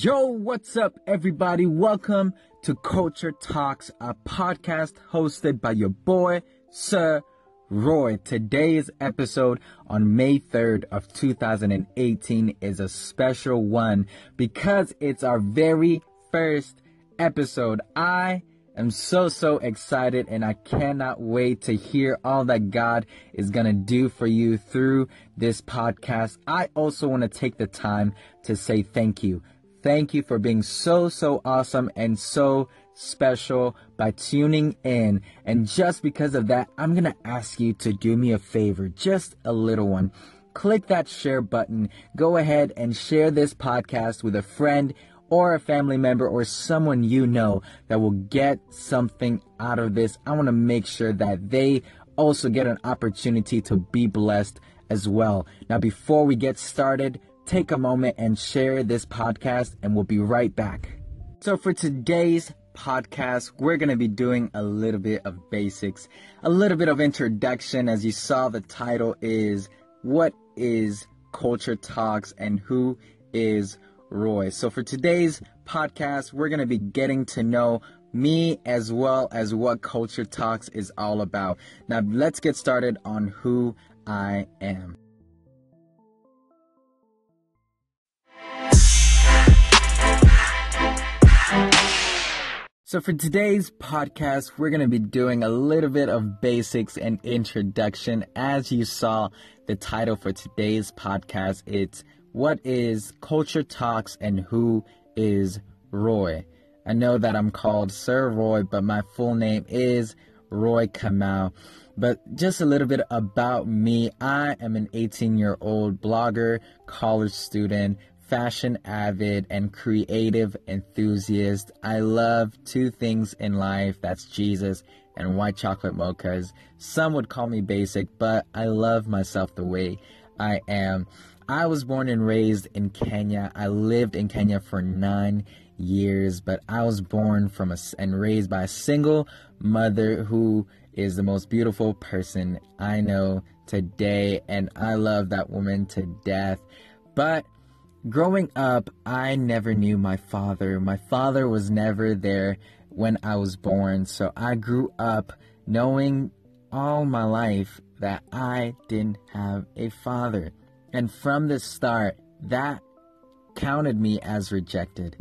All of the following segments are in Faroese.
Yo, what's up, everybody? Welcome to Culture Talks, a podcast hosted by your boy, Sir Roy. Today's episode on May 3rd of 2018 is a special one because it's our very first episode. I am so, so excited and I cannot wait to hear all that God is going to do for you through this podcast. I also want to take the time to say thank you thank you for being so, so awesome and so special by tuning in. And just because of that, I'm going to ask you to do me a favor, just a little one. Click that share button. Go ahead and share this podcast with a friend or a family member or someone you know that will get something out of this. I want to make sure that they also get an opportunity to be blessed as well. Now, before we get started, take a moment and share this podcast, and we'll be right back. So, for today's podcast, we're going to be doing a little bit of basics, a little bit of introduction. As you saw, the title is What is Culture Talks and Who is Roy? So, for today's podcast, we're going to be getting to know me as well as what Culture Talks is all about. Now, let's get started on who I am. So for today's podcast, we're going to be doing a little bit of basics and introduction. As you saw, the title for today's podcast, it's What is Culture Talks and Who is Roy? I know that I'm called Sir Roy, but my full name is Roy Kamau. But just a little bit about me. I am an 18-year-old blogger, college student, fashion avid and creative enthusiast. I love two things in life. That's Jesus and white chocolate mochas. Some would call me basic, but I love myself the way I am. I was born and raised in Kenya. I lived in Kenya for 9 years, but I was born from a, and raised by a single mother who is the most beautiful person I know today and I love that woman to death. But Growing up, I never knew my father. My father was never there when I was born, so I grew up knowing all my life that I didn't have a father. And from the start, that counted me as rejected.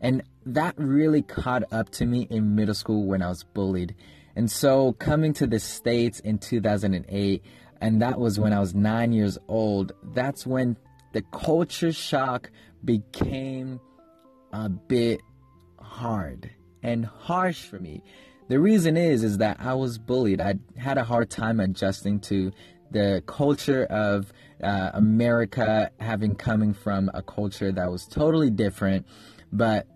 And that really caught up to me in middle school when I was bullied. And so coming to the States in 2008, and that was when I was 9 years old, that's when the culture shock became a bit hard and harsh for me. The reason is is that I was bullied. I had a hard time adjusting to the culture of uh America having coming from a culture that was totally different, but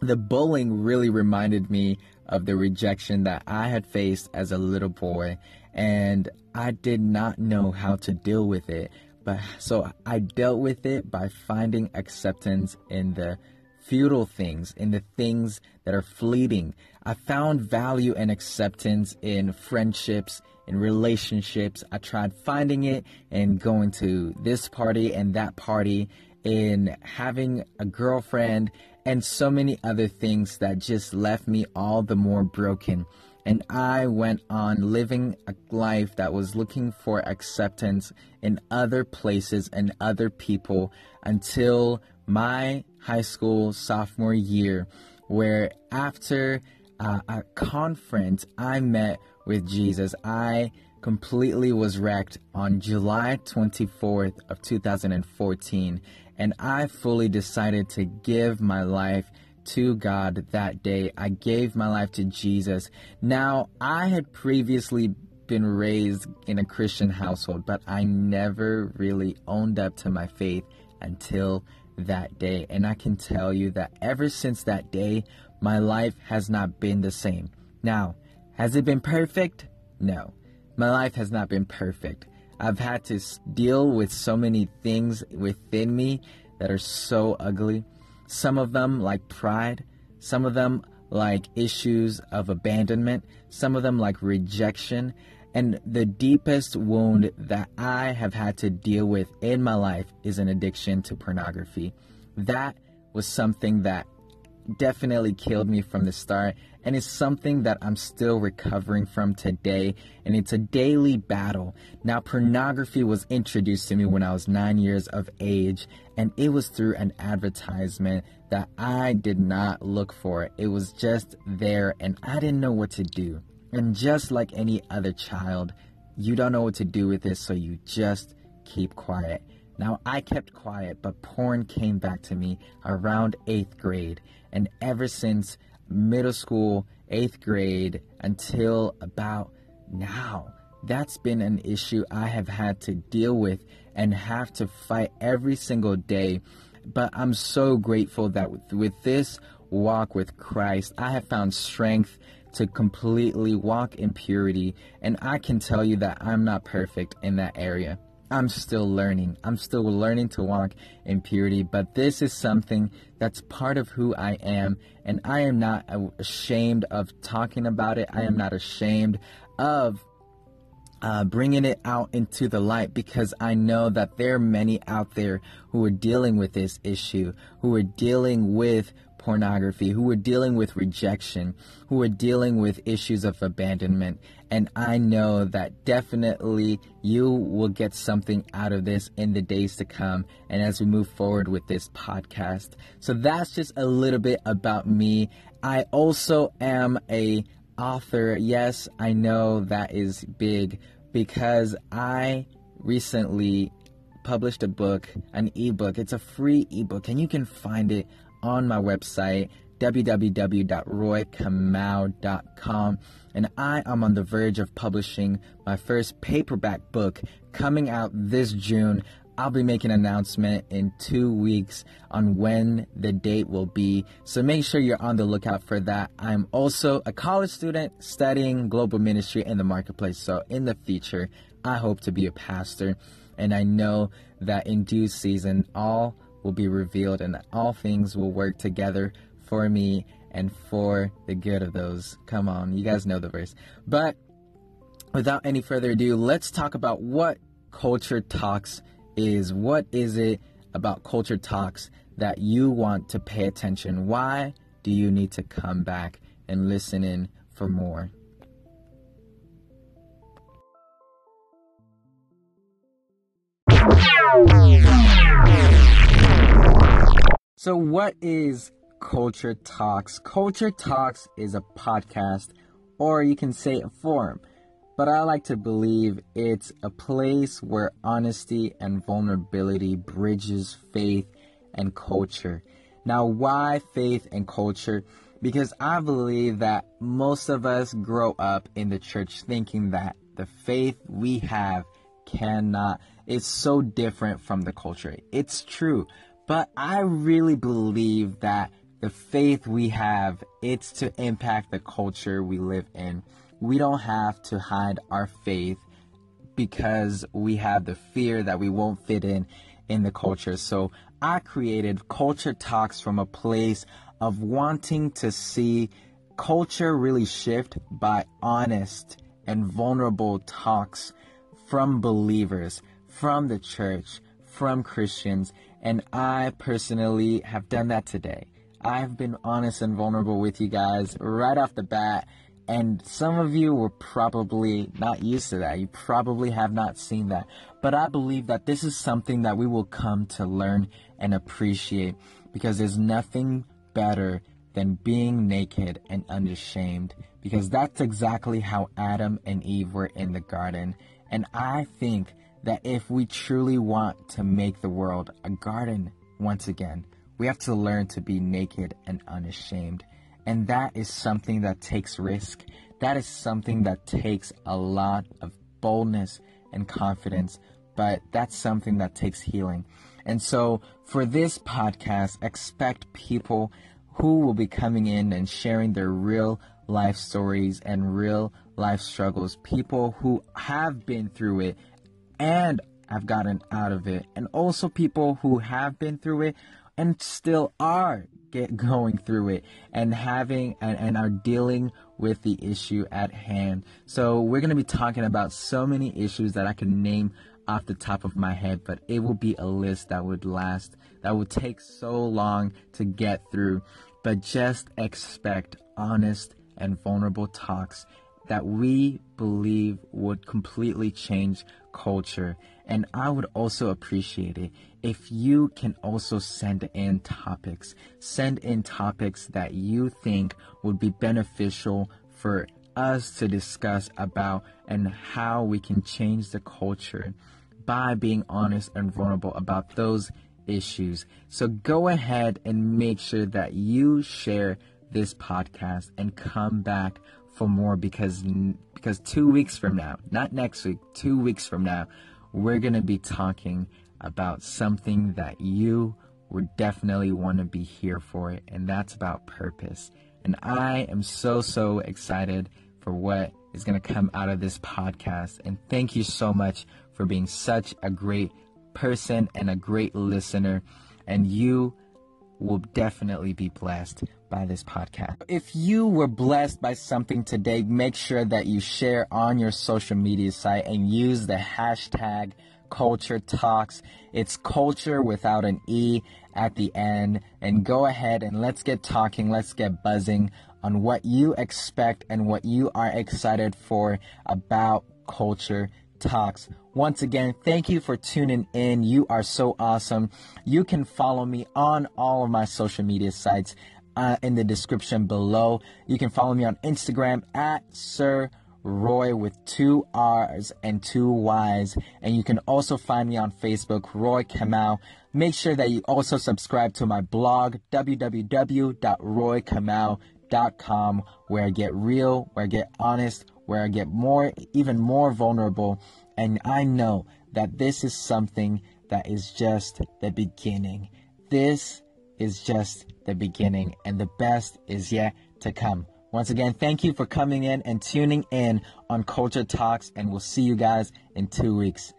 the bullying really reminded me of the rejection that I had faced as a little boy and I did not know how to deal with it. But so I dealt with it by finding acceptance in the futile things, in the things that are fleeting. I found value and acceptance in friendships, in relationships. I tried finding it in going to this party and that party, in having a girlfriend, and so many other things that just left me all the more broken. And I went on living a life that was looking for acceptance in other places and other people until my high school sophomore year, where after uh, a conference, I met with Jesus. I completely was wrecked on July 24th of 2014, and I fully decided to give my life to to God that day. I gave my life to Jesus. Now, I had previously been raised in a Christian household, but I never really owned up to my faith until that day. And I can tell you that ever since that day, my life has not been the same. Now, has it been perfect? No. My life has not been perfect. I've had to deal with so many things within me that are so ugly. Some of them like pride, some of them like issues of abandonment, some of them like rejection, and the deepest wound that I have had to deal with in my life is an addiction to pornography. That was something that definitely killed me from the start and it's something that I'm still recovering from today and it's a daily battle. Now pornography was introduced to me when I was 9 years of age and it was through an advertisement that I did not look for. It was just there and I didn't know what to do. And just like any other child, you don't know what to do with it so you just keep quiet. Now I kept quiet, but porn came back to me around 8th grade and ever since middle school, 8th grade until about now. That's been an issue I have had to deal with and have to fight every single day. But I'm so grateful that with, with this walk with Christ, I have found strength to completely walk in purity and I can tell you that I'm not perfect in that area. I'm still learning. I'm still learning to walk in purity, but this is something that's part of who I am, and I am not ashamed of talking about it. I am not ashamed of uh bringing it out into the light because I know that there are many out there who are dealing with this issue, who are dealing with pornography, who are dealing with rejection, who are dealing with issues of abandonment. And I know that definitely you will get something out of this in the days to come and as we move forward with this podcast. So that's just a little bit about me. I also am a author. Yes, I know that is big because I recently published a book, an ebook. It's a free ebook and you can find it on my website www.roykamau.com and I am on the verge of publishing my first paperback book coming out this June. I'll be making an announcement in 2 weeks on when the date will be. So make sure you're on the lookout for that. I'm also a college student studying global ministry in the marketplace. So in the future, I hope to be a pastor and I know that in due season all will be revealed and all things will work together for me and for the good of those. Come on, you guys know the verse. But without any further ado, let's talk about what Culture Talks is. What is it about Culture Talks that you want to pay attention? Why do you need to come back and listen in for more? Yeah. So what is Culture Talks? Culture Talks is a podcast or you can say a forum. But I like to believe it's a place where honesty and vulnerability bridges faith and culture. Now, why faith and culture? Because I believe that most of us grow up in the church thinking that the faith we have cannot it's so different from the culture. It's true, But I really believe that the faith we have, it's to impact the culture we live in. We don't have to hide our faith because we have the fear that we won't fit in in the culture. So I created Culture Talks from a place of wanting to see culture really shift by honest and vulnerable talks from believers, from the church, from Christians, And I personally have done that today. I've been honest and vulnerable with you guys right off the bat. And some of you were probably not used to that. You probably have not seen that. But I believe that this is something that we will come to learn and appreciate because there's nothing better than being naked and unashamed because that's exactly how Adam and Eve were in the garden. And I think that if we truly want to make the world a garden once again, we have to learn to be naked and unashamed. And that is something that takes risk. That is something that takes a lot of boldness and confidence, but that's something that takes healing. And so for this podcast, expect people who will be coming in and sharing their real life stories and real life struggles, people who have been through it and I've gotten out of it. And also people who have been through it and still are get going through it and having and, and are dealing with the issue at hand. So we're going to be talking about so many issues that I can name off the top of my head, but it will be a list that would last that would take so long to get through. But just expect honest and vulnerable talks that we believe would completely change culture. And I would also appreciate it if you can also send in topics. Send in topics that you think would be beneficial for us to discuss about and how we can change the culture by being honest and vulnerable about those issues. So go ahead and make sure that you share this podcast and come back for more because because 2 weeks from now, not next week, 2 weeks from now, we're going to be talking about something that you would definitely want to be here for and that's about purpose. And I am so so excited for what is going to come out of this podcast and thank you so much for being such a great person and a great listener and you will definitely be blessed by this podcast. If you were blessed by something today, make sure that you share on your social media site and use the hashtag culture talks. It's culture without an E at the end. And go ahead and let's get talking. Let's get buzzing on what you expect and what you are excited for about culture Talks. Once again, thank you for tuning in. You are so awesome. You can follow me on all of my social media sites uh, in the description below. You can follow me on Instagram at Sir Roy with two R's and two Y's. And you can also find me on Facebook, Roy Kamau. Make sure that you also subscribe to my blog, www.roykamau.com, where I get real, where I get honest, where I get more, even more vulnerable. And I know that this is something that is just the beginning. This is just the beginning, and the best is yet to come. Once again, thank you for coming in and tuning in on Culture Talks, and we'll see you guys in 2 weeks.